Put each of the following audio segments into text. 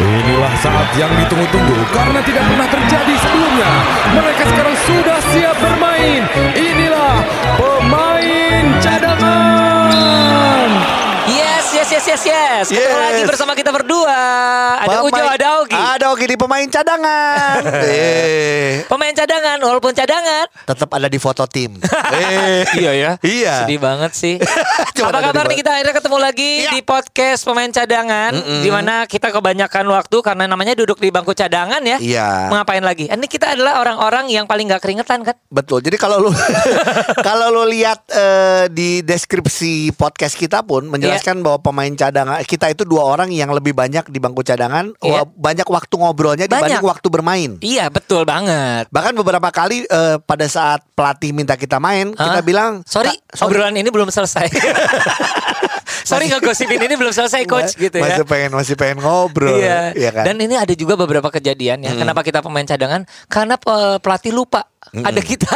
Inilah saat yang ditunggu-tunggu karena tidak pernah terjadi sebelumnya. Mereka sekarang sudah siap bermain. Inilah pemain cadangan. Yes, yes, yes. Ketemu Yes. lagi bersama kita berdua. Ada Ujo, Pemain- ada Ogi. Ada Ogi di pemain cadangan. eh, Pemain cadangan, walaupun cadangan. tetap ada di foto tim. eh, iya ya. Iya. Sedih banget sih. Apa kabar nih kita akhirnya ketemu lagi Iya. di podcast pemain cadangan, di mana kita kebanyakan waktu karena namanya duduk di bangku cadangan ya. Iya. Mengapain lagi? Ini kita adalah orang-orang yang paling gak keringetan kan? Betul. Jadi kalau lu kalau lu lihat eh, di deskripsi podcast kita pun menjelaskan bahwa pemain cadangan kita itu dua orang yang lebih banyak di bangku cadangan, wah, banyak waktu ngobrolnya dibanding Banyak. waktu bermain. Iya betul banget. Bahkan beberapa kali eh, pada saat pelatih minta kita main, kita Hah? bilang, sorry, "Kak, obrolan ini belum selesai. sorry ngegosipin ini belum selesai coach gitu ya. Masih pengen masih pengen ngobrol. Iya. Iya kan? Dan ini ada juga beberapa kejadian ya. Kenapa kita pemain cadangan? Karena pe- pelatih lupa ada kita.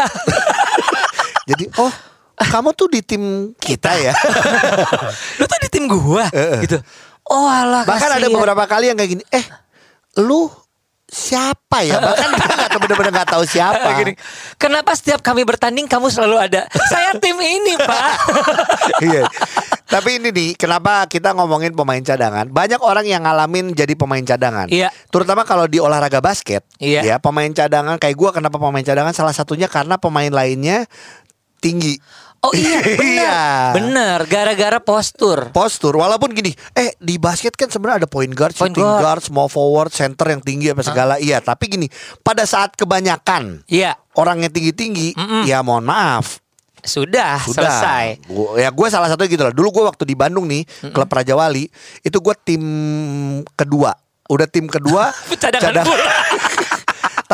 Jadi oh kamu tuh di tim kita ya. lu tuh di tim gua gitu. Oh alah Bahkan ada beberapa kali yang kayak gini. Eh, lu siapa ya? Bahkan dia nggak tahu bener-bener nggak tahu siapa. Gini, Kenapa setiap kami bertanding kamu selalu ada? Saya tim ini, Pak. Iya. Tapi ini nih, kenapa kita ngomongin pemain cadangan? Banyak orang yang ngalamin jadi pemain cadangan. Iya. Terutama kalau di olahraga basket. Iya. Ya, pemain cadangan kayak gua kenapa pemain cadangan? Salah satunya karena pemain lainnya tinggi. Oh iya, benar. Iya. Benar, gara-gara postur. postur walaupun gini eh di basket kan sebenarnya ada point guard, Point shooting guard. guard, small forward, center yang tinggi apa segala iya tapi gini pada saat kebanyakan Iya, orang yang tinggi-tinggi ya mohon maaf sudah, sudah selesai. Gua- ya gue salah satunya gitu loh dulu gue waktu di Bandung nih klub Raja Wali itu gue tim kedua udah tim kedua Cadangan cadang- pula.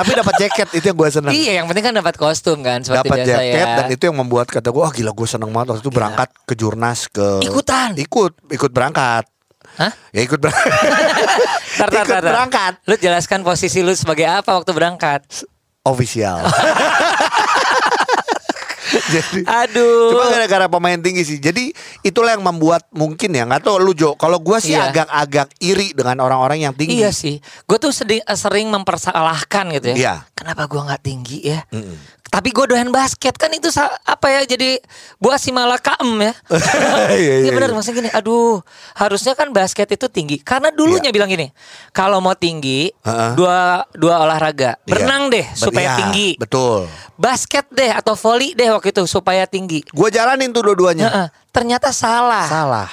Tapi dapat jaket itu yang gue seneng Iya, yang penting kan dapat kostum kan seperti dapat biasa jaket ya. dan itu yang membuat kata gue oh gila gue seneng banget waktu itu berangkat ke jurnas ke Ikutan? ikut ikut berangkat Hah? ya ikut berangkat Tar, tar, ikut tar, tar. berangkat Lu jelaskan posisi lu sebagai apa waktu berangkat. official. Jadi Aduh. Cuma gara-gara pemain tinggi sih. Jadi itulah yang membuat mungkin ya nggak tahu lu Jo. Kalau gua sih Iya. agak-agak iri dengan orang-orang yang tinggi. Iya sih, gue tuh sering, sering mempersalahkan gitu ya. Iya. Kenapa gue nggak tinggi ya? Tapi gue doyan basket kan itu apa ya? Jadi buah si malah kaem ya. Iya, iya, Iya benar iya. maksudnya gini. Aduh, harusnya kan basket itu tinggi. Karena dulunya bilang gini, kalau mau tinggi. Heeh. dua dua olahraga, Iya. berenang deh supaya iya, tinggi. Betul. Basket deh atau volley deh waktu itu supaya tinggi. Gua jalanin tuh dua-duanya. Heeh, ternyata salah. Salah.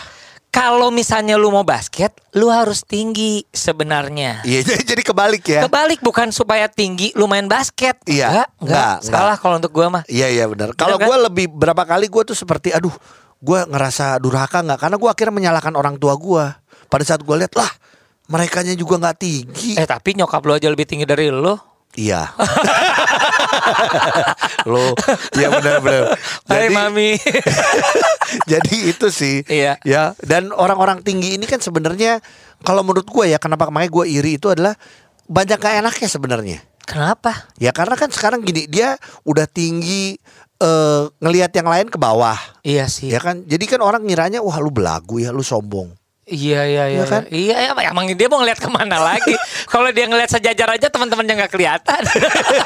Kalau misalnya lu mau basket, lu harus tinggi sebenarnya. Iya, jadi kebalik ya. Kebalik bukan supaya tinggi lu main basket. Iya, Enggak, enggak. enggak, Salah kalau untuk gua mah. Iya iya benar. Kalau kan? gua lebih berapa kali gua tuh seperti aduh, gua ngerasa durhaka nggak karena gua akhirnya menyalahkan orang tua gua. Pada saat gua lihat lah, merekanya juga nggak tinggi. Eh tapi nyokap lu aja lebih tinggi dari lu. Iya. Lo, iya benar-benar. Hai Jadi, mami. jadi itu sih. Iya. Ya, dan orang-orang tinggi ini kan sebenarnya kalau menurut gue ya kenapa makanya gue iri itu adalah banyak gak enaknya sebenarnya. Kenapa? Ya karena kan sekarang gini dia udah tinggi eh ngelihat yang lain ke bawah. Iya sih. Ya kan? Jadi kan orang ngiranya wah lu belagu ya, lu sombong. Iya iya iya. Iya kan? Iya ya, emang dia mau ngeliat ke mana lagi? Kalau dia ngeliat sejajar aja teman-temannya nggak kelihatan.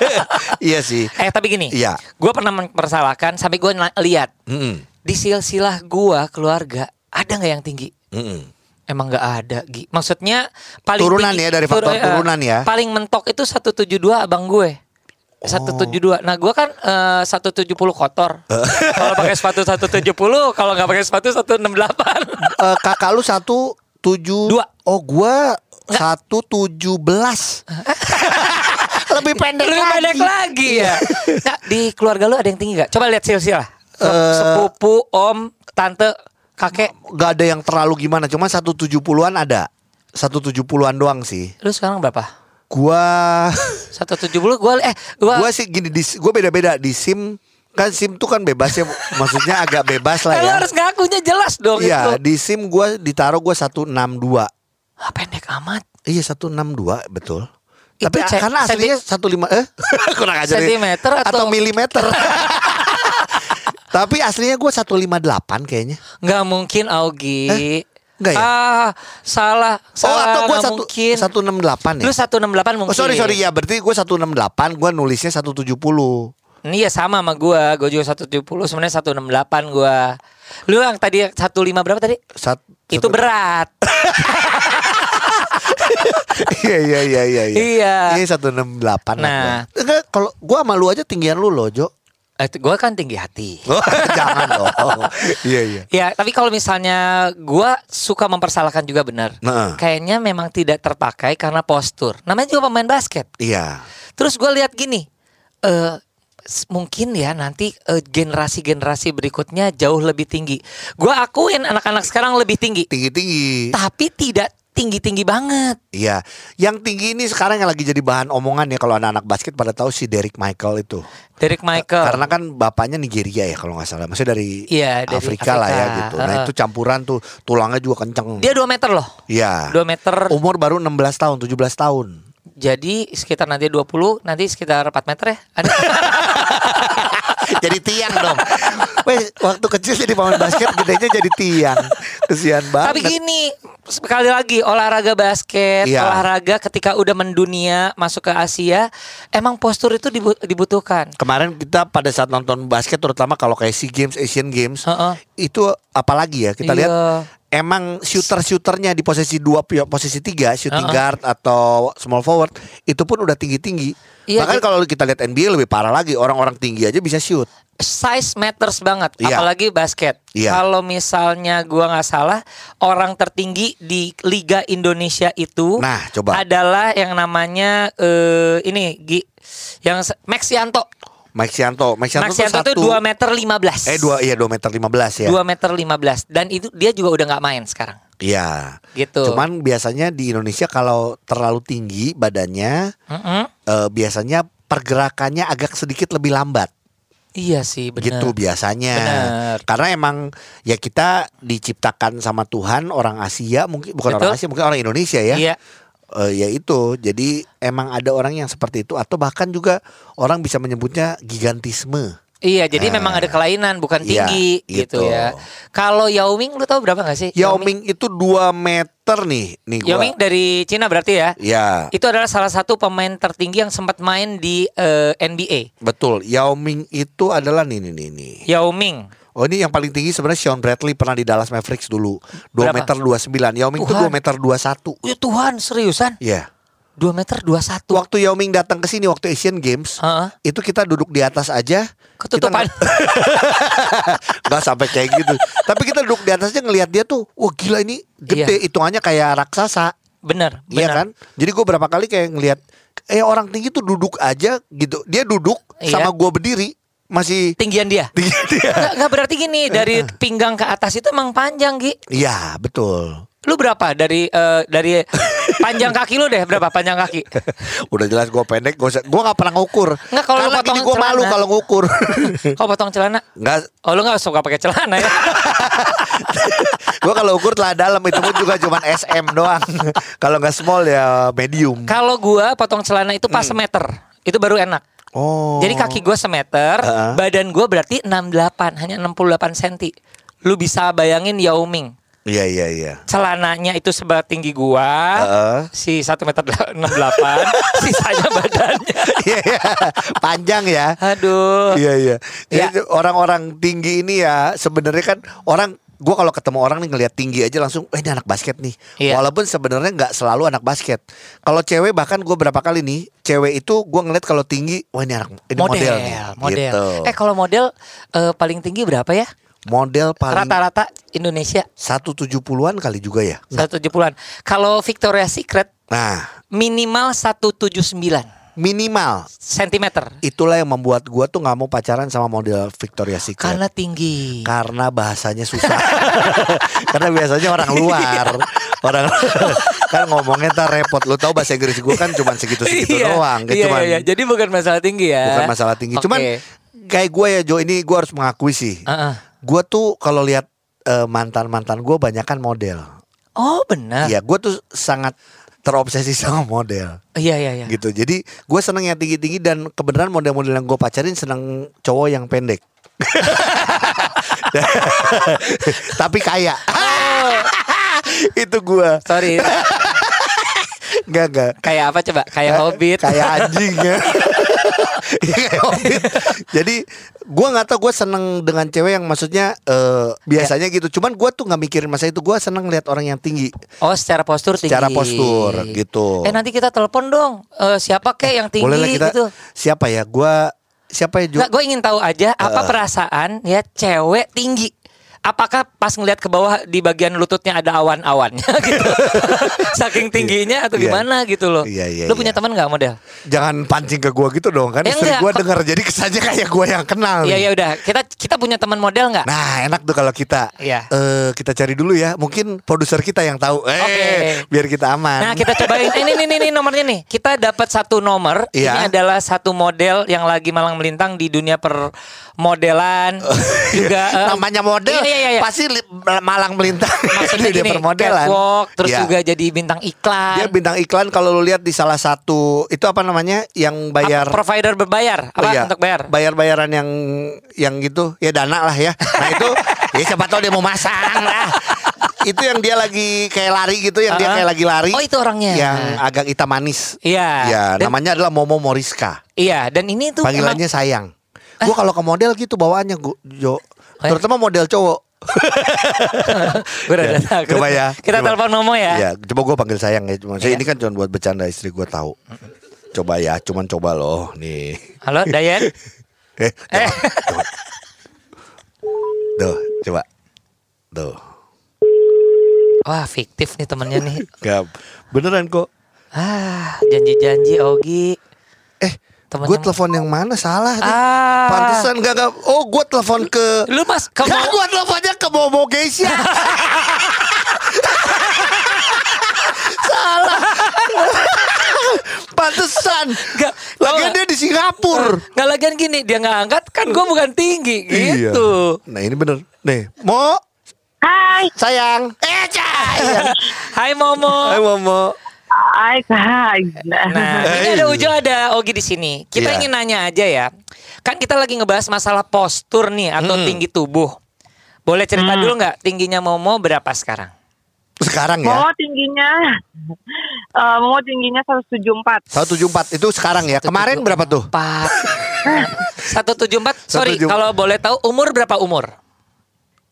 iya sih. eh tapi gini. Iya. Gue pernah mempersalahkan sampai gue lihat Mm-mm. di silsilah gua keluarga ada nggak yang tinggi? Mm-mm. Emang nggak ada, Gi. Maksudnya paling Turunan tinggi- ya, dari faktor eh, turunan ya. Paling mentok itu 172 abang gue. 172. Nah, gua kan eh, 170 kotor. kalau pakai sepatu 170, kalau nggak pakai sepatu 168. Eh, kakak lu satu tujuh Dua. Oh gua satu tujuh belas. Lebih pendek Lebih lagi. pendek lagi ya. Nah, di keluarga lu ada yang tinggi gak? Coba lihat silsilah. Eh, Sepupu, om, tante, kakek. Gak ada yang terlalu gimana. Cuma satu tujuh puluhan ada. Satu tujuh puluhan doang sih. Lu sekarang berapa? Gua 170 gua eh gua, gua sih gini di gua beda-beda di SIM kan SIM tuh kan bebas ya maksudnya agak bebas lah Eh, lu ya. harus ngakunya jelas dong Iya, itu. di SIM gua ditaruh gua 162. Ah, pendek amat. Iya 162 betul. Itu Tapi ce- karena aslinya 15 eh kurang ajar ya. Sentimeter atau- milimeter. Tapi aslinya gua 158 kayaknya. Nggak mungkin Augie. Enggak ya? Ah, salah. Oh Salah, atau gue satu mungkin. enam delapan ya? Lu 168 mungkin. Oh sorry sorry ya berarti gue satu enam delapan gue nulisnya satu tujuh puluh. Ini ya sama sama gua. Gua juga 170, sebenarnya 168 gua. Lu yang tadi 15 berapa tadi? Sat, Itu berat. Iya iya iya iya. Iya. Ini satu enam delapan. Nah. enggak kalau gue sama lu aja tinggian lu loh Jo. Eh, gua kan tinggi hati. Oh, Jangan dong. Iya iya. Ya, tapi kalau misalnya gua suka mempersalahkan juga benar. Nah. Kayaknya memang tidak terpakai karena postur. Namanya juga pemain basket. Iya. Terus gua lihat gini, s- mungkin ya nanti eh, generasi-generasi berikutnya jauh lebih tinggi. Gua akuin anak-anak sekarang lebih tinggi, Tinggi tinggi. tapi tidak tinggi-tinggi banget. Iya. Yang tinggi ini sekarang yang lagi jadi bahan omongan ya kalau anak-anak basket pada tahu si Derek Michael itu. Derek Michael. Karena kan bapaknya Nigeria ya kalau nggak salah. Maksudnya dari, Iya, dari Afrika, lah ya Afrika. gitu. Nah itu campuran tuh tulangnya juga kenceng. dia 2 meter loh. Iya. 2 meter. Umur baru 16 tahun, 17 tahun. Jadi sekitar nanti 20, nanti sekitar 4 meter ya. Ada. jadi tiang dong. Weh, waktu kecil jadi pemain basket gedenya jadi tiang. Kesian banget. Tapi gini, sekali lagi olahraga basket, Iya. olahraga ketika udah mendunia masuk ke Asia, emang postur itu dibu- dibutuhkan. Kemarin kita pada saat nonton basket terutama kalau kayak SEA Games, Asian Games, Heeh. itu apalagi ya kita Iya. lihat emang shooter-shooternya di posisi dua pi- posisi tiga shooting Heeh. guard atau small forward itu pun udah tinggi-tinggi. Iya, Bahkan kalau kita lihat NBA lebih parah lagi, orang-orang tinggi aja bisa shoot. Size matters banget, Iya. apalagi basket. Iya. Kalau misalnya gua nggak salah, orang tertinggi di Liga Indonesia itu Nah, coba. adalah yang namanya eh ini Gi, yang se- Max Yanto. Mike Sianto, Mike Sianto, tuh Yanto satu, itu 2 meter 15. eh dua iya 2 meter 15 ya. 2 meter 15 dan itu dia juga udah nggak main sekarang. Iya. Gitu. Cuman biasanya di Indonesia kalau terlalu tinggi badannya Mm-mm. eh, biasanya pergerakannya agak sedikit lebih lambat. Iya sih benar. gitu biasanya. Bener. Karena emang ya kita diciptakan sama Tuhan orang Asia mungkin bukan orang Betul. Asia mungkin orang Indonesia ya. Iya. Eh, ya itu. Jadi emang ada orang yang seperti itu atau bahkan juga orang bisa menyebutnya gigantisme. Iya, jadi Ah. memang ada kelainan bukan Iya, tinggi gitu. gitu. ya. Kalau Yao Ming lu tahu berapa gak sih? Yao Ming itu 2 meter nih, nih gua. Yao Ming dari Cina berarti ya. Ya, Itu adalah salah satu pemain tertinggi yang sempat main di eh, NBA. betul. Yao Ming itu adalah nih nih nih. nih. Yao Ming. Oh ini yang paling tinggi sebenarnya Sean Bradley pernah di Dallas Mavericks dulu. 2 Berapa? meter 29. Yao Ming itu Tuhan. 2 meter 21. Ya Tuhan, seriusan? Iya. 2 meter 21. Waktu Yao Ming datang ke sini waktu Asian Games, Heeh. itu kita duduk di atas aja. Ketutupan. Kita nggak sampai kayak gitu. Tapi kita duduk di atasnya ngelihat dia tuh, wah gila ini gede, hitungannya kayak raksasa. Bener, Iya bener. kan? Jadi gue berapa kali kayak ngelihat, eh orang tinggi tuh duduk aja gitu. Dia duduk Iya. sama gue berdiri masih Tinggian dia. tinggi dia. Nggak, nggak berarti gini, dari pinggang ke atas itu emang panjang, Gi. Iya betul. Lu berapa dari eh, dari panjang kaki lu deh berapa panjang kaki? Udah jelas gue pendek, gue gue nggak pernah ngukur. Nggak, kalau Karena potong gue malu kalau ngukur. Kau potong celana? Nggak, Oh lu gak suka pakai celana ya? gue kalau ukur telah dalam itu pun juga cuma SM doang. kalau nggak small ya medium. Kalau gua potong celana itu pas semeter, itu baru enak. Oh. Jadi kaki gua semeter, Heeh. badan gua berarti 68, hanya 68 cm. Lu bisa bayangin Yao Ming. Iya iya iya. Celananya itu setinggi gua, Heeh. si 1 meter 68, sisanya badannya. Iya iya. Panjang ya. Aduh. Iya iya. Ya. Jadi orang-orang tinggi ini ya sebenarnya kan orang gua kalau ketemu orang nih ngelihat tinggi aja langsung, eh ini anak basket nih. Iya. Walaupun sebenarnya nggak selalu anak basket. Kalau cewek bahkan gue berapa kali nih, cewek itu gua ngeliat kalau tinggi, wah ini anak ini model, model, nih. model. Gitu. Eh kalau model eh, paling tinggi berapa ya? model paling Rata-rata Indonesia 170-an kali juga ya. 170-an. Kalau Victoria's Secret Nah, minimal 179 minimal cm itulah yang membuat gua tuh nggak mau pacaran sama model Victoria's Secret. karena tinggi. karena bahasanya susah. karena biasanya orang luar, orang kan ngomongnya ntar repot. Lu tahu bahasa Inggris gue kan cuma segitu-segitu Iya, doang. Kayak iya, cuman iya. Jadi bukan masalah tinggi ya. bukan masalah tinggi. Oke. Cuman kayak gue ya Jo ini gue harus mengakui sih. Heeh. Gue tuh kalau lihat eh, mantan-mantan gue banyak kan model. Oh benar. Iya, gue tuh sangat terobsesi sama model Iya iya iya. gitu. Jadi gue seneng yang tinggi-tinggi dan kebenaran model-model yang gue pacarin seneng cowok yang pendek. Tapi kaya. itu gua. Sorry. Enggak enggak. Kayak apa coba? Kayak hobbit. Kayak anjing ya. Iya, kayak hobbit. Jadi gua nggak tahu gue seneng dengan cewek yang maksudnya eh, biasanya gitu. Cuman gua tuh nggak mikirin masa itu. Gua seneng lihat orang yang tinggi. Oh, secara postur tinggi. Secara postur gitu. Eh nanti kita telepon dong. Eh, siapa kek yang tinggi Boleh kita. gitu. Siapa ya? Gua siapa ya? Ju? Nggak, gue ingin tahu aja apa perasaan ya cewek tinggi. Apakah pas ngeliat ke bawah di bagian lututnya ada awan-awannya gitu? Saking tingginya atau Iya. gimana gitu loh? Iya, iya, Lu punya iya. teman nggak model? Jangan pancing ke gua gitu dong kan Eh, istri enggak. gua denger jadi kesannya kayak gua yang kenal. Iya nih. ya udah. Kita kita punya teman model nggak? Nah enak tuh kalau kita Iya. eh kita cari dulu ya Mungkin produser kita yang tahu eh, Oke. Biar kita aman Nah kita cobain eh, ini ini ini nomornya nih. Kita dapat satu nomor. Iya. Ini adalah satu model yang lagi malang melintang di dunia permodelan juga. eh, Namanya model Iya, iya, iya. Pasti li- malang melintang Maksudnya Di gini, permodelan catwalk, terus Iya. juga jadi bintang iklan. Dia bintang iklan kalau lu lihat di salah satu Itu apa namanya Yang bayar Apa, provider berbayar apa Oh iya, untuk bayar? Bayar-bayaran yang Yang gitu Ya dana lah ya Nah itu Ya siapa tahu dia mau masang lah Itu yang dia lagi kayak lari gitu Yang dia Ah. kayak lagi lari Oh, itu orangnya. Yang agak hitam manis Iya. Ya Dan- namanya adalah Momo Moriska Iya, dan ini tuh Panggilannya sayang. Gua kalau ke model gitu bawaannya gua Jo. Eh? Terutama model cowok. Gue udah Ya, coba ya. Kita Coba. telepon Momo ya. Ya, coba gua panggil sayang ya. Cuma saya Iya. ini kan cuma buat bercanda istri gua tahu. Coba ya, cuman coba loh nih. Halo, Dayan. Eh, jangan, coba. Tuh, coba. Tuh. Wah, fiktif nih temennya nih. Gak beneran kok. Ah, janji-janji Ogi. Eh, Temen gue yang- telepon yang mana salah nih. Ah. Pantesan gak, gak. Oh, gue telepon ke Lu Mas, kamu Gak, gue teleponnya ke Momo Geisha. Salah. Pantesan. Gak, Lagian dia di Singapura. Nggak lagian gini, dia nggak angkat kan gue bukan tinggi gitu. Iya. Nah ini bener. Nih, Mo, Hai, sayang. Eh, sayang. Hai Momo. Hai Momo. Hai, hai. Nah, ini ada Ujo ada Ogi di sini. Kita Iya. ingin nanya aja ya. Kan kita lagi ngebahas masalah postur nih atau Mm. tinggi tubuh. Boleh cerita dulu nggak tingginya Momo berapa sekarang? Sekarang ya. Momo tingginya, eh Momo tingginya 174. 174 itu sekarang ya. Kemarin berapa tuh? Empat. Satu tujuh empat. Sorry, 174. kalau boleh tahu umur berapa umur?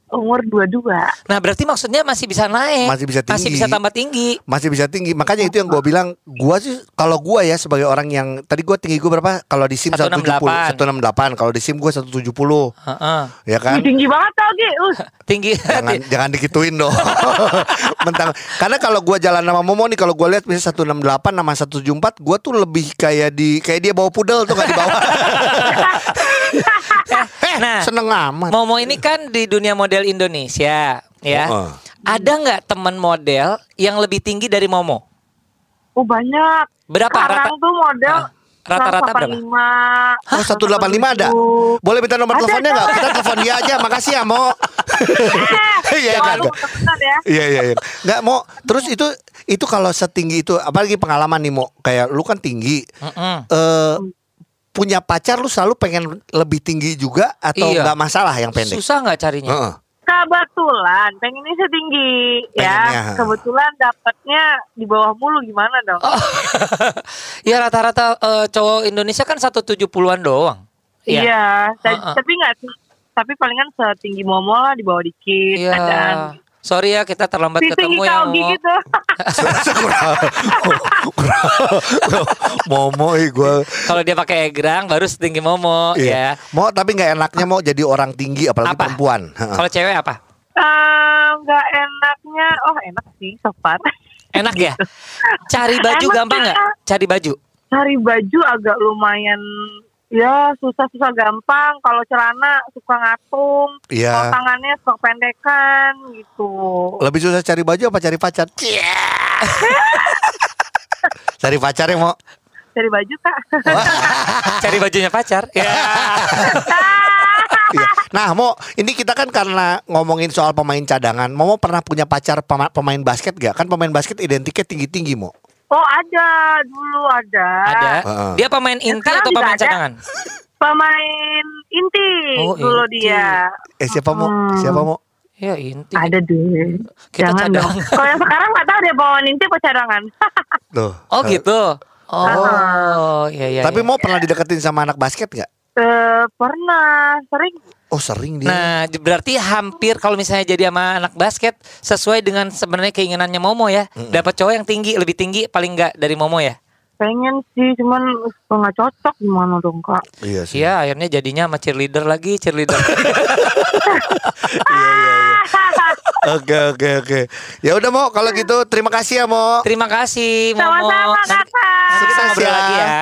Umur 22. Nah, berarti maksudnya masih bisa naik. Masih bisa Masih tinggi. bisa tambah tinggi. Masih bisa tinggi. Makanya itu yang gue bilang, gua sih kalau gua ya sebagai orang yang tadi gua tinggi gua berapa? Kalau di SIM 170, 168. 168. Kalau di SIM gua 170. Heeh. Ya kan? Tinggi banget tau, Gi. Uh, Tinggi. jangan jangan dikituin dong. Mentang karena kalau gua jalan sama Momo nih kalau gua lihat misalnya 168 sama 174, gua tuh lebih kayak di kayak dia bawa pudel tuh gak di bawah. eh, nah, seneng amat. Momo ini kan di dunia model Indonesia, ya. Oh. Ada nggak teman model yang lebih tinggi dari Momo? oh banyak. Berapa Sekarang rata- tuh model Ah, rata-rata berapa? 185. Oh 185 ada? Boleh minta nomor Ada, teleponnya nggak? Kita telepon dia aja. Makasih ya Mo. Iya Jangan kan? lu bener ya. Iya iya iya. Nggak mau. Terus itu itu kalau setinggi itu apalagi pengalaman nih mau kayak lu kan tinggi. Mm-mm. Eh punya pacar lu selalu pengen lebih tinggi juga atau Iya. nggak masalah yang pendek? Susah nggak carinya? Heeh. Kebetulan pengennya setinggi Pengennya. ya. Kebetulan dapatnya di bawah mulu gimana dong? Oh. ya rata-rata eh, cowok Indonesia kan 170-an doang. Iya. Iya, ta- Heeh. tapi nggak sih. Tapi palingan setinggi Momo lah di bawah dikit. Iya. Ada Sorry ya kita terlambat si tinggi ketemu ya kau Momo. gitu. Momo ih gue Kalau dia pakai egrang baru setinggi Momo Iya. ya. Mau tapi nggak enaknya mau jadi orang tinggi apalagi Apa? perempuan. Heeh. Kalau cewek apa? Eh, Nggak enaknya, oh enak sih so far. Enak ya? Cari baju Enak, gampang nggak? Cari baju. Cari baju agak lumayan ya susah-susah gampang. Kalau celana suka ngatung, kalau Iya. tangannya suka pendekan gitu. Lebih susah cari baju apa cari pacar? cari pacar ya mau. Cari baju kak. Cari bajunya pacar. Ya. Iya. Nah, mau ini kita kan karena ngomongin soal pemain cadangan, mau pernah punya pacar pema- pemain basket gak? Kan pemain basket identiknya tinggi-tinggi mau. Oh ada, dulu ada. Ada. Heeh. Dia pemain inti Sekarang atau pemain ada. cadangan? Pemain inti Oh, dulu inti. dia. Eh siapa mau? Hmm. Siapa mau? Ya inti. Ada deh. Kita Jangan dong. cadangan. Kalau yang sekarang nggak tahu deh bawa inti apa cadangan. Tuh. Oh gitu. Oh, iya iya. Tapi iya. mau pernah dideketin sama anak basket nggak? Eh, pernah sering Oh sering dia. Nah, berarti hampir kalau misalnya jadi sama anak basket sesuai dengan sebenarnya keinginannya Momo ya. Dapat cowok yang tinggi, lebih tinggi paling enggak dari Momo ya. pengen sih cuman nggak cocok gimana dong kak Iya sih. Iya, akhirnya jadinya sama cheerleader lagi, cheerleader. Oke oke oke. Ya udah mau kalau gitu terima kasih ya mau. Terima kasih Momo. sama-sama kakak nanti kita Sukses ngobrol ya. lagi ya.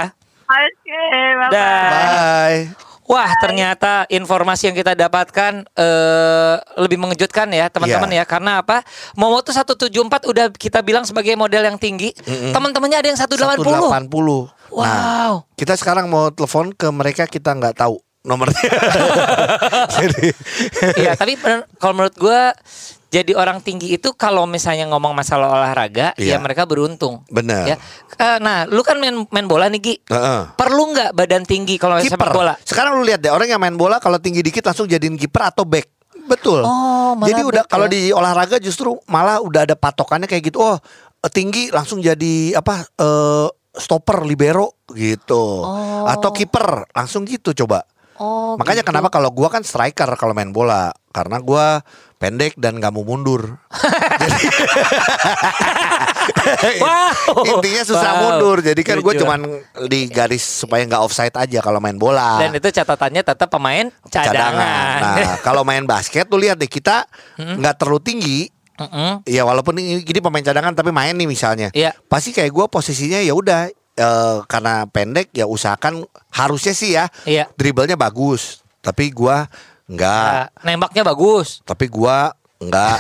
oke bye Dah. Bye. Wah, ternyata informasi yang kita dapatkan eh, lebih mengejutkan ya, teman-teman Iya. ya. Karena apa? Momo tuh 174 udah kita bilang sebagai model yang tinggi. Teman-temannya ada yang 180. 180. Nah, Wow. kita sekarang mau telepon ke mereka kita nggak tahu nomornya. Jadi Iya, tapi kalau menurut gua jadi orang tinggi itu kalau misalnya ngomong masalah olahraga, Iya. ya mereka beruntung. Benar. Ya. Eh, Nah, lu kan main main bola nih Gi. Heeh. Perlu nggak badan tinggi kalau sepak kiper. bola? Sekarang lu lihat deh orang yang main bola kalau tinggi dikit langsung jadiin kiper atau back. Betul. Oh, Jadi udah back kalau ya. di olahraga justru malah udah ada patokannya kayak gitu. Oh, eh, tinggi langsung jadi apa? eh, stopper libero gitu. Oh. Atau kiper langsung gitu coba. Oh, Makanya gitu. kenapa kalau gua kan striker kalau main bola karena gua pendek dan gak mau mundur. Wow. Intinya susah Wow. mundur. Jadi kan gue cuman di garis supaya nggak offside aja kalau main bola. Dan itu catatannya tetap pemain cadangan. Nah, kalau main basket tuh lihat deh kita nggak terlalu tinggi. Mm-mm. Ya walaupun ini, ini pemain cadangan tapi main nih misalnya. Iya. Pasti kayak gue posisinya ya udah eh, karena pendek ya usahakan harusnya sih ya Iya. dribblenya bagus. Tapi gua nggak. Nah, nembaknya bagus. Tapi gua nggak.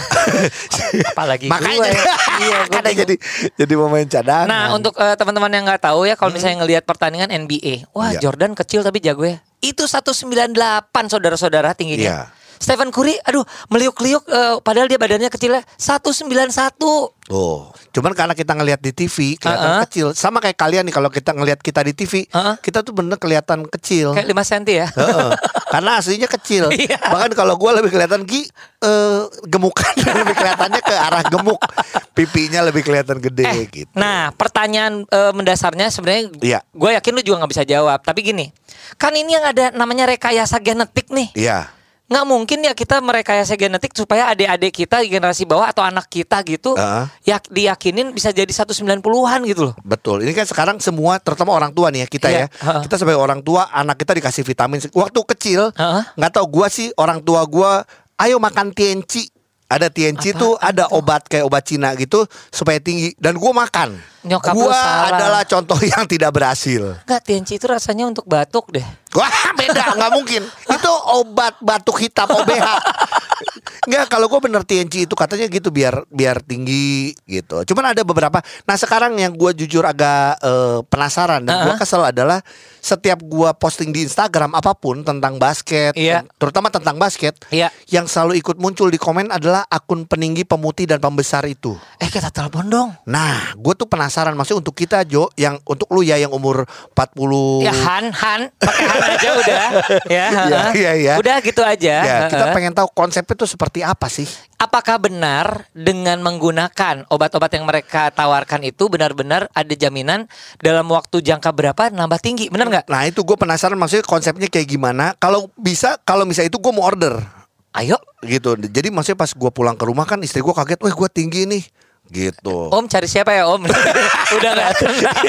Apalagi Makanya gue. Iya, gue makanya bingung. jadi jadi pemain cadangan. Nah, untuk eh, teman-teman yang nggak tahu ya, kalau misalnya ngelihat pertandingan NBA, wah Iya. Jordan kecil tapi jago ya. Itu 198 saudara-saudara tingginya. Iya. Stephen Curry, aduh meliuk-liuk, eh, padahal dia badannya kecilnya 191. Tuh, cuman karena kita ngelihat di TV kelihatan Uh-uh. kecil, sama kayak kalian nih kalau kita ngelihat kita di TV, Uh-uh. kita tuh bener kelihatan kecil. Kayak 5 cm ya. Heeh. karena aslinya kecil. Iya. Bahkan kalau gue lebih kelihatan Ki eh, gemukan lebih kelihatannya ke arah gemuk, pipinya lebih kelihatan gede Eh, gitu. Nah, pertanyaan eh, mendasarnya sebenarnya Iya. gue yakin lu juga nggak bisa jawab. Tapi gini, kan ini yang ada namanya rekayasa genetik nih. Iya. Nggak mungkin ya kita merekayasa genetik supaya adik-adik kita generasi bawah atau anak kita gitu Heeh. ya diyakinin bisa jadi 190-an gitu loh. Betul. Ini kan sekarang semua terutama orang tua nih ya kita Iya, ya. heeh. Kita sebagai orang tua anak kita dikasih vitamin. Waktu kecil Heeh. nggak tahu gua sih orang tua gua ayo makan TNC. Ada TNC Apaan tuh ada obat kayak obat Cina gitu supaya tinggi dan gua makan. Nyokap gua salah. adalah contoh yang tidak berhasil. Enggak, TNC itu rasanya untuk batuk deh. Wah beda nggak mungkin. Itu obat batuk hitam OBH. Nggak kalau gue bener TNC itu katanya gitu biar biar tinggi gitu. Cuman ada beberapa. Nah sekarang yang gue jujur agak eh, penasaran dan gue Uh-uh. kesel adalah setiap gue posting di Instagram apa pun tentang basket, Iya. terutama tentang basket, Iya. yang selalu ikut muncul di komen adalah akun peninggi pemutih dan pembesar itu. Eh kita telepon dong. Nah, gue tuh penasaran maksudnya untuk kita Jo, yang untuk lu ya yang umur 40 Ya Han, Han, pakai Han aja udah. Ya, Iya, heeh. iya, iya. Udah gitu aja. Ya, kita pengen tahu konsepnya tuh seperti apa sih? Apakah benar dengan menggunakan obat-obat yang mereka tawarkan itu benar-benar ada jaminan dalam waktu jangka berapa nambah tinggi? Benar nggak? Nah itu gue penasaran maksudnya konsepnya kayak gimana. Kalau bisa, kalau misalnya itu gue mau order Ayo, gitu. Jadi maksudnya pas gue pulang ke rumah kan istri gue kaget, wah gue tinggi nih, gitu. Om cari siapa ya Om? Udah nggak tenang.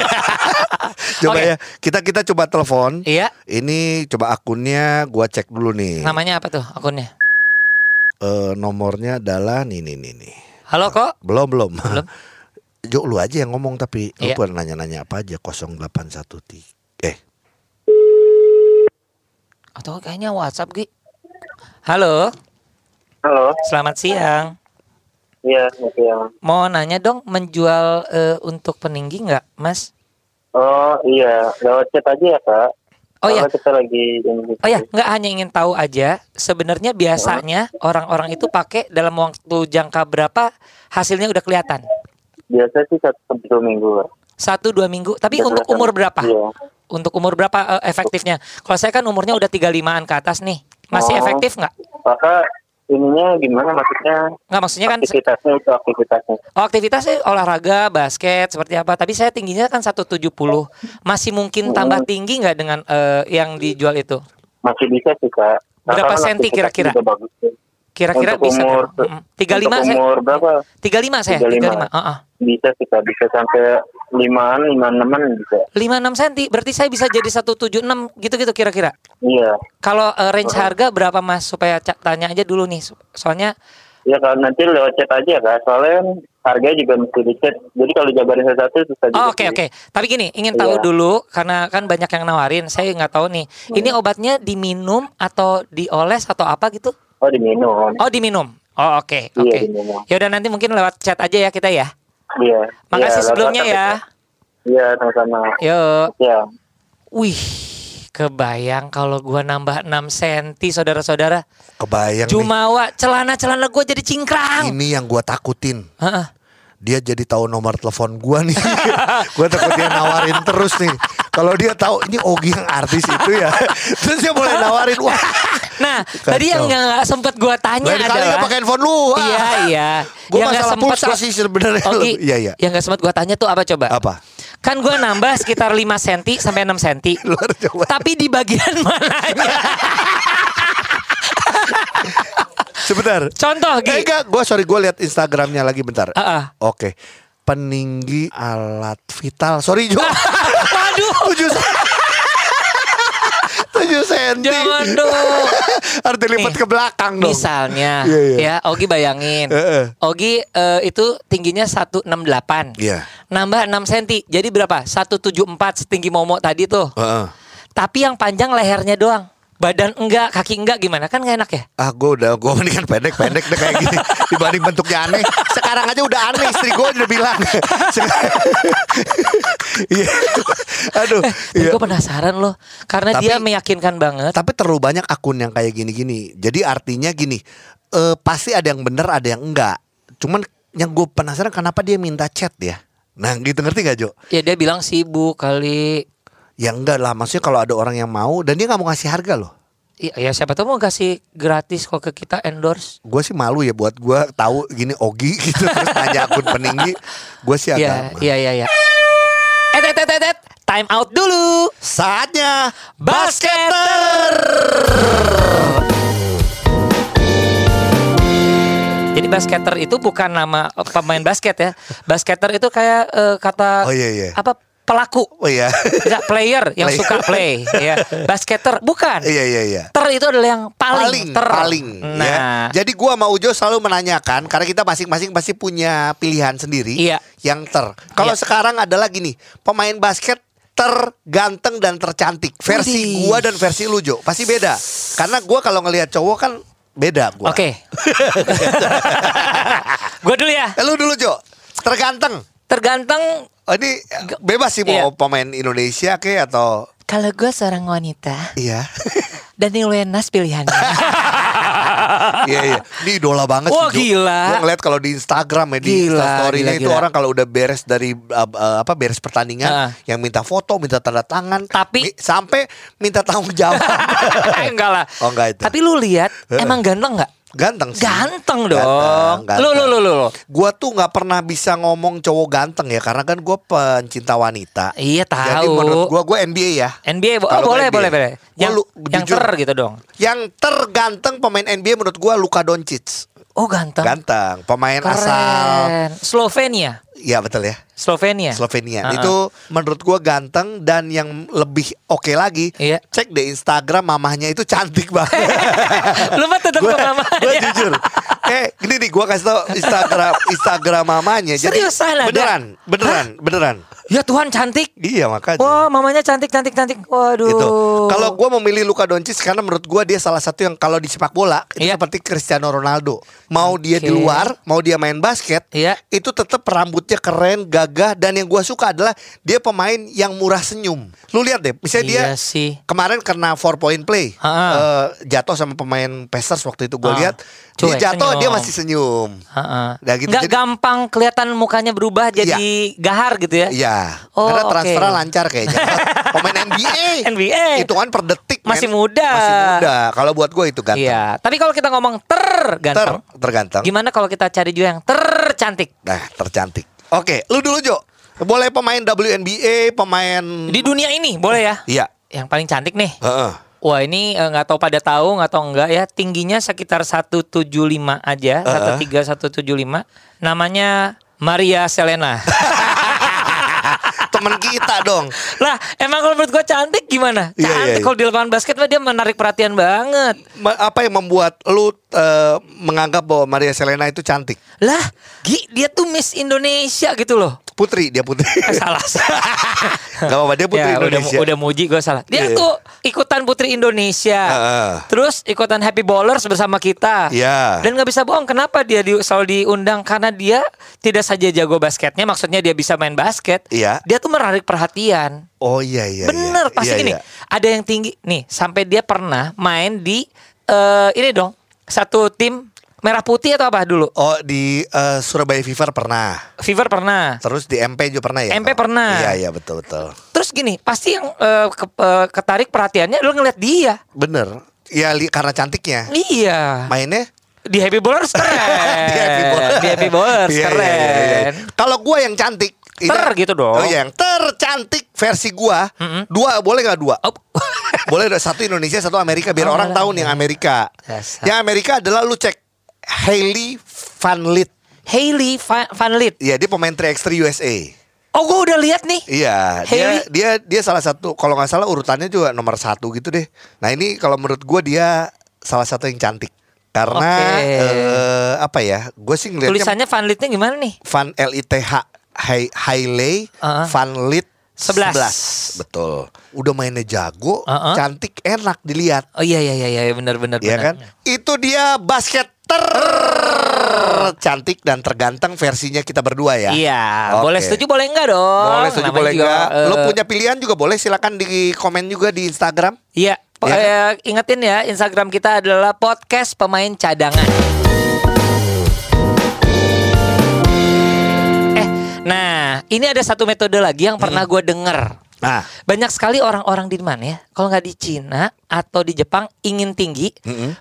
coba oke. ya, kita kita coba telepon. Iya. Ini coba akunnya gue cek dulu nih. Namanya apa tuh akunnya? Eh, nomornya adalah nih nih nih nih. Halo kok? Belum belum. Belum. Jo lu aja yang ngomong tapi lu Iya. pernah nanya-nanya apa aja 0813 eh Atau kayaknya WhatsApp Gi. Halo, Halo, selamat siang. iya, selamat siang. Mau nanya dong menjual eh, untuk peninggi nggak, Mas? Oh iya, lewat chat aja ya kak. Oh ya, kita lagi ini. Oh ya, nggak hanya ingin tahu aja. Sebenarnya biasanya orang-orang itu pakai dalam waktu jangka berapa hasilnya udah kelihatan. Biasa sih satu sampai dua minggu. Satu dua minggu. Tapi Udah untuk umur berapa? Iya. Untuk umur berapa eh, efektifnya? Kalau saya kan umurnya udah 35an ke atas nih. Masih Oh. efektif nggak? Maka ininya gimana maksudnya? Nggak maksudnya kan Aktivitasnya itu aktivitasnya. oh, aktivitasnya olahraga, basket seperti apa. Tapi saya tingginya kan 170. Masih mungkin tambah tinggi nggak dengan eh, yang dijual itu? Masih bisa sih kak. Berapa senti kira-kira? Kira-kira Untuk bisa umur. 35 untuk saya. umur berapa? 35 saya, 35. 35. Heeh. Bisa kak, bisa sampai limaan, lima enaman bisa. 56 cm, berarti saya bisa jadi 176 gitu-gitu kira-kira. Iya. Kalau eh, range harga berapa Mas supaya tanya aja dulu nih. So- Soalnya Ya kalau nanti lewat chat aja kak, soalnya kan harganya juga mesti di chat. Jadi kalau jabarin satu-satu susah juga. Oh, oke sih. oke. Tapi gini, ingin tahu Iya. dulu karena kan banyak yang nawarin. Saya nggak tahu nih. Ini obatnya diminum atau dioles atau apa gitu? Oh diminum. Oh, diminum. Oh, oke, Iya, oke. diminum. Ya udah nanti mungkin lewat chat aja ya kita ya. Iya. Makasih Iya, sebelumnya ya. Iya sama-sama. Yuk. Ya. Wih, kebayang kalau gua nambah 6 cm saudara-saudara. Kebayang nih. Jumawa, celana-celana gua jadi cingkrang. Ini yang gua takutin. Heeh. Dia jadi tahu nomor telepon gua nih. gua takut dia nawarin terus nih. Kalau dia tahu ini Ogi yang artis itu ya. Terus dia mulai nawarin. Wah. Nah, Kacau. tadi yang nggak sempet gua tanya Lain kali adalah nggak pakai handphone lu. Wah. Iya, iya. Nggak masalah sempet pulsa gua- sih sebenarnya. Ogi, Iya, iya. Yang nggak sempat gua tanya tuh apa coba? Apa? Kan gua nambah sekitar 5 cm sampai 6 cm. Luar coba. Tapi di bagian mananya? Sebentar. Contoh, Eh, Gi. enggak, gua sorry gua lihat Instagramnya lagi bentar. Ah, ah. Oke. Peninggi alat vital. Sorry Jo. 7 cm Jangan dong Harus dilipat ke belakang dong Misalnya yeah, yeah. Ya Ogi bayangin uh -uh. Ogi uh, itu tingginya 168 yeah. Nambah 6 cm Jadi berapa? 174 setinggi Momo tadi tuh uh -uh. Tapi yang panjang lehernya doang Badan enggak, kaki enggak gimana? Kan gak enak ya? Ah gue udah Gue mendingan pendek-pendek deh kayak gini Dibanding bentuknya aneh Sekarang aja udah aneh Istri gue udah bilang Iya Aduh iya. Gue penasaran loh. Karena Tapi- dia meyakinkan banget. Tapi terlalu banyak akun yang kayak gini-gini Jadi artinya gini eh, Pasti ada yang bener Ada yang enggak Cuman yang gue penasaran Kenapa dia minta chat ya Nah gitu ngerti gak Jo Ya dia bilang sibuk kali. Ya enggak lah Maksudnya kalau ada orang yang mau Dan dia gak mau ngasih harga loh Iya, ya siapa tahu mau kasih gratis kok ke kita endorse. Gue sih malu ya buat gue tahu gini Ogi gitu terus nanya akun peninggi gue sih Iya, agak iya, iya, iya. Eh, eh, eh, eh, eh, time out dulu. saatnya Basketer. Jadi basketer itu bukan nama pemain basket ya. Basketer itu kayak eh, kata Oh, iya, iya. apa pelaku. oh iya Tidak player yang Player. suka play ya. Basketer bukan. iya iya iya Ter itu adalah yang paling, paling ter. paling Nah, ya. Jadi gua sama Ujo selalu menanyakan karena kita masing-masing pasti punya pilihan sendiri Iya. yang ter. Kalau Iya. sekarang adalah gini, pemain basket terganteng dan tercantik. Versi Widih. gua dan versi lu Jo pasti beda. Karena gua kalau ngelihat cowok kan beda gua. Oke. Gue dulu ya. Eh, lu dulu Jo. Terganteng. Tergantung Oh, ini bebas sih mau Iya. pemain Indonesia ke atau kalau gue seorang wanita iya. Daniel Wenas pilihannya. Iya iya. Ini idola banget Wah, sih. Gila. Gua ngeliat kalau di Instagram ya di Gila, story-nya itu gila. orang kalau udah beres dari uh, uh, apa beres pertandingan Heeh. yang minta foto, minta tanda tangan, Tapi- mi- sampai minta tanggung jawab. enggak lah. Oh, enggak itu. Tapi lu lihat emang ganteng nggak? Ganteng sih. Ganteng dong. Ganteng, Lu lu lu lu. lu. Gua tuh nggak pernah bisa ngomong cowok ganteng ya karena kan gua pencinta wanita. Iya Jadi tahu. menurut gua gua NBA ya. NBA bo- oh, boleh NBA. boleh boleh. Yang lu- yang jujur. ter gitu dong. Yang terganteng pemain NBA menurut gua Luka Doncic. Oh ganteng. Ganteng, pemain Keren. asal Slovenia. Iya betul ya. Slovenia. Slovenia. Heeh. Itu menurut gua ganteng dan yang lebih oke lagi, Iya. cek di Instagram mamahnya itu cantik banget. lu mah tetap ke mama. gua jujur. Eh, gini nih gua kasih tau Instagram Instagram mamanya. Jadi ada? beneran, beneran, beneran. Ya Tuhan cantik. Iya makanya. Wah, mamanya cantik cantik cantik. Waduh. Gitu. Kalau gua memilih Luka Doncic karena menurut gua dia salah satu yang kalau di sepak bola itu Iya. seperti Cristiano Ronaldo. Mau dia di luar, mau dia main basket, Iya. itu tetap rambutnya keren, gagah gagah dan yang gua suka adalah dia pemain yang murah senyum. Lu lihat deh, misalnya dia Iya sih. kemarin kena four point play eh, jatuh sama pemain Pacers waktu itu gue Ah. lihat dia jatuh senyum. dia masih senyum. Nah, gitu. Nggak Jadi- gampang kelihatan mukanya berubah jadi gahar gitu ya. Iya, Oh, karena oke. transfernya lancar kayaknya. Pemain NBA. NBA. Hitungan per detik. men. Masih muda. Masih muda. Kalau buat gue itu ganteng. Iya. Tapi kalau kita ngomong ter Ter, ganteng, terganteng. gimana kalau kita cari juga yang tercantik Nah, tercantik. Oke, lu dulu Jo. Boleh pemain WNBA, pemain di dunia ini boleh ya? Iya. Yang paling cantik nih. Heeh. Wah ini eh, nggak tahu pada tahu nggak tahu enggak ya tingginya sekitar 175 aja 13 175 namanya Maria Selena. Temen kita dong. lah emang kalau menurut gue cantik gimana? Iya, Cantik iya, iya. kalau di lapangan basket mah dia menarik perhatian banget. Ma- Apa yang membuat lu eh, menganggap bahwa Maria Selena itu cantik? Lah, Gi, dia tuh Miss Indonesia gitu loh. Putri, dia putri. Eh, salah. Gak apa-apa, dia putri Ya, udah, Indonesia. udah muji gue salah. Dia Iya. tuh ikutan Putri Indonesia. Heeh. Terus ikutan Happy Bowlers bersama kita. Iya. Dan nggak bisa bohong kenapa dia di, selalu diundang karena dia tidak saja jago basketnya, maksudnya dia bisa main basket. Iya. Dia tuh menarik perhatian. Oh iya iya. Bener iya. pasti Iya, gini. iya. Ada yang tinggi nih sampai dia pernah main di eh ini dong satu tim merah putih atau apa dulu? Oh di eh, Surabaya Fever pernah. Fever pernah. Terus di MP juga pernah ya? MP Kak? pernah. Iya iya betul betul. Terus gini, pasti yang eh, ke- eh, ketarik perhatiannya lu ngeliat dia. Bener. Ya li- karena cantiknya. Iya. Mainnya Di Happy Bowlers keren. di Happy Bowlers. Di Happy Bowlers Iya, keren. iya, iya, iya. Kalau gua yang cantik. Ter gitu dong. Oh iya, yang tercantik versi gua. Mm-mm. Dua boleh gak dua? Oh. Boleh ada satu Indonesia, satu Amerika biar Oh, orang tahu nih yang Amerika. Dasar. Yang Amerika adalah lu cek Hailey Van Lith. Hailey Van, Lith. Iya, dia pemain 3x3 USA. Oh, gue udah lihat nih. Iya, dia dia dia salah satu kalau nggak salah urutannya juga nomor satu gitu deh. Nah ini kalau menurut gua dia salah satu yang cantik karena Oke. eh, apa ya? Gue sih ngeliatnya Tulisannya Van Lithnya gimana nih? Van L I T H Hai- Hailey Uh-uh. Van Lith Sebelas. 11. Betul. Udah mainnya jago, Uh-uh. cantik, enak dilihat. Oh iya iya iya iya benar benar Iya benar. kan? Itu dia basket ter cantik dan terganteng versinya kita berdua ya. Iya, Oke. boleh setuju boleh enggak dong? Boleh setuju Namanya boleh juga, enggak. Lo eh, punya pilihan juga boleh silakan di komen juga di Instagram. Iya. Iya eh, ingetin ya Instagram kita adalah podcast pemain cadangan. Nah ini ada satu metode lagi yang pernah gue denger. Nah, Banyak sekali orang-orang di mana ya? Kalau nggak di Cina atau di Jepang ingin tinggi,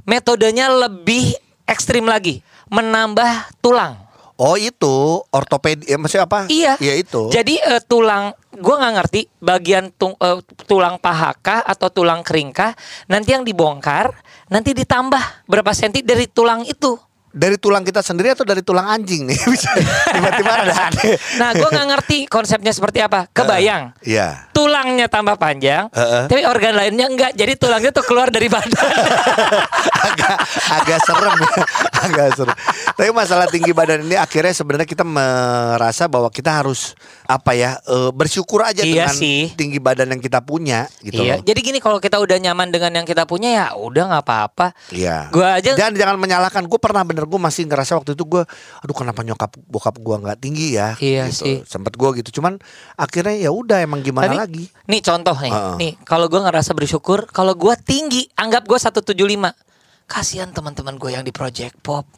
metodenya lebih ekstrim lagi, menambah tulang. oh itu ortopedi, ya maksudnya apa? Iya. Iya itu. Jadi eh, tulang, gue nggak ngerti bagian tung- eh, tulang paha kah atau tulang kering kah? Nanti yang dibongkar, nanti ditambah berapa senti dari tulang itu. Dari tulang kita sendiri atau dari tulang anjing nih? Bisa tiba-tiba ada aneh. Nah, gue nggak ngerti konsepnya seperti apa. Kebayang? Iya. Tulangnya tambah panjang, Heeh. tapi organ lainnya enggak. Jadi tulangnya tuh keluar dari badan. agak agak serem ya. agak serem. Tapi masalah tinggi badan ini akhirnya sebenarnya kita merasa bahwa kita harus apa ya eh, bersyukur aja Iya dengan sih. tinggi badan yang kita punya gitu iya. loh. Jadi gini, kalau kita udah nyaman dengan yang kita punya ya udah nggak apa-apa. Iya. Gua aja- Dan jangan menyalahkan. Gue pernah bener gue masih ngerasa waktu itu gue, aduh kenapa nyokap bokap gue nggak tinggi ya? Iya gitu. sih. Sempet gue gitu. Cuman akhirnya ya udah emang gimana Tapi, lagi? Nih contoh nih, Heeh. nih kalau gue ngerasa bersyukur, kalau gue tinggi, anggap gue 175 Kasihan teman-teman gue yang di Project Pop.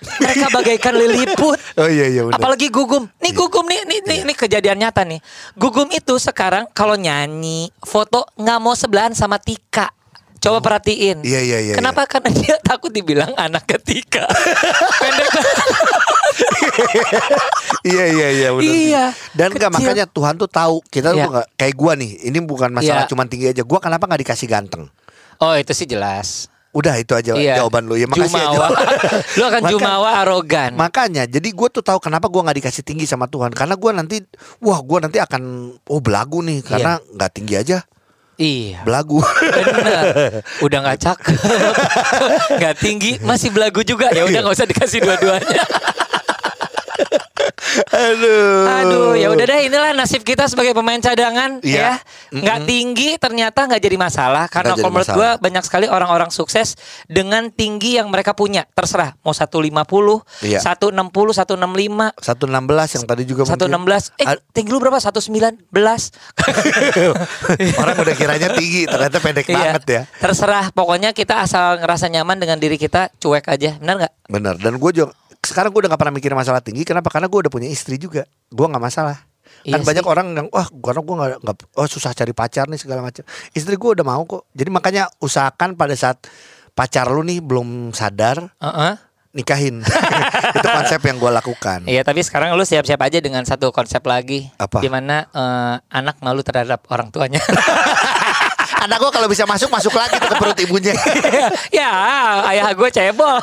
Mereka bagaikan liliput. Oh iya iya bener. Apalagi Gugum. Nih Gugum nih, nih, nih, nih kejadian nyata nih. Gugum itu sekarang kalau nyanyi, foto nggak mau sebelahan sama Tika. Coba perhatiin. Iya, iya, iya, Kenapa? Karena dia takut dibilang anak ketika. Pendek iya iya iya bener. Iya, Dan enggak makanya Tuhan tuh tahu kita tuh Iya. nggak kayak gue nih. Ini bukan masalah Iya. cuman tinggi aja. Gue kenapa nggak dikasih ganteng? Oh itu sih jelas. Udah itu aja Iya. jawaban lu ya. Makasih ya, Jumawa. jawaban. Lu akan Maka- jumawa arogan. Makanya jadi gue tuh tahu kenapa gue nggak dikasih tinggi sama Tuhan karena gue nanti wah gue nanti akan oh belagu nih karena nggak tinggi aja Iya. belagu Bener. Udah nggak cakep, nggak tinggi, masih belagu juga. Ya udah nggak usah dikasih dua-duanya. Aduh. Aduh, ya udah deh inilah nasib kita sebagai pemain cadangan Iya. ya. Nggak tinggi ternyata nggak jadi masalah karena kalau menurut gua banyak sekali orang-orang sukses dengan tinggi yang mereka punya. Terserah mau 150, Iya. 160, 165, 116 yang tadi juga mungkin. 116. Eh, A- tinggi lu berapa? 119. Orang udah kiranya tinggi, ternyata pendek Iya. banget ya. Terserah, pokoknya kita asal ngerasa nyaman dengan diri kita, cuek aja. Benar nggak? Bener. Dan gue juga sekarang gue udah gak pernah mikir masalah tinggi. Kenapa? Karena gue udah punya istri juga. Gue nggak masalah. Kan Iya banyak sih. orang yang wah karena gue nggak nggak oh susah cari pacar nih segala macam. Istri gue udah mau kok. Jadi makanya usahakan pada saat pacar lu nih belum sadar Heeh. nikahin. Itu konsep yang gue lakukan. Iya, tapi sekarang lu siap-siap aja dengan satu konsep lagi. Apa? Di mana eh, anak malu terhadap orang tuanya. Anak gue kalau bisa masuk masuk lagi ke perut ibunya. ya, ayah gue cebol.